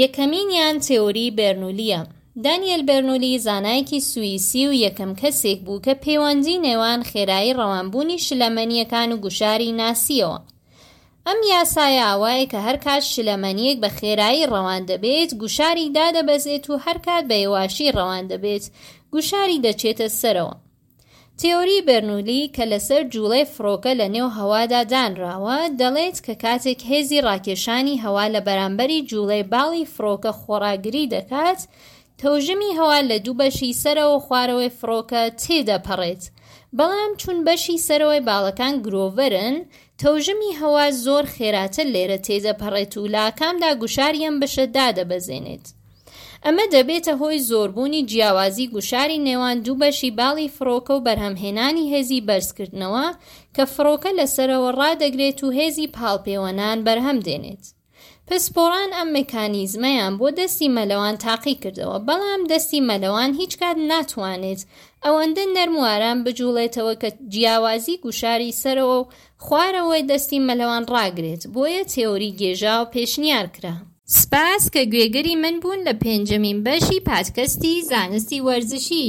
یەکەمینیان تێۆری بێرنولییە. دانیێل بێرنولی زانایەکی سویسی و یەکەم کەسێک بوو کە پێوەندی نێوان خێرایی ڕەوانبوونی شلەمەنییەکان و گوشاری ناسییەوە. ئەم یاسایە ئاوایە کە هەرکات شلەمەنییەک بە خێرایی ڕەوان دەبێت گوشاری دادەبەزێت و هەرکات بە یەواشی ڕەوان دەبێت گوشاری دەچێتە سەرەوە. تیۆریی بێرنولی کە لەسەر جووڵەی فڕۆکە لە نێو هەوادا دانراوە، دەڵێت کە کاتێک هێزی ڕاکێشانی هەوا لە بەرامبەری جووڵەی باڵی فڕۆکە خۆڕاگری دەکات، تەوژمی هەوا لە دوو بەشی سەرەوە و خوارەوەی فڕۆکە تێدەپەڕێت، بەڵام چون بەشی سەرەوەی باڵەکان گرۆڤەرن، تەوژمی هەوا زۆر خێراتر لێرە تێدەپەڕێت و لە ئاکامدا گوشاری ئەم بەشە دادەبەزێنێت. ئەمە دەبێتە هۆی زۆربوونی جیاوازی گوشاری نێوان دوو بەشی باڵی فڕۆکە و بەرهەمهێنانی هێزی بەرزکردنەوە کە فڕۆکە لە سەرەوە ڕادەگرێت و هێزی پاڵپێوەنان بەرهەم دێنێت. پسپۆڕان ئەم مکانیزمەیان بۆ دەستی مەلەوان تاقی کردەوە، بەڵام دەستی مەلەوان هیچ کات ناتوانێت ئەوەندە نەرم و ئارام بجوڵێتەوە کە جیاوازی گوشاری سەرەوە و خوارەوەی دەستی مەلەوان ڕاگرێت، بۆیە تێۆری گێژاو پێشنیار کرا. سپاس کە گوێگری من بوون لە پێنجەمین بەشی پادکەستی زانستی وەرزشی.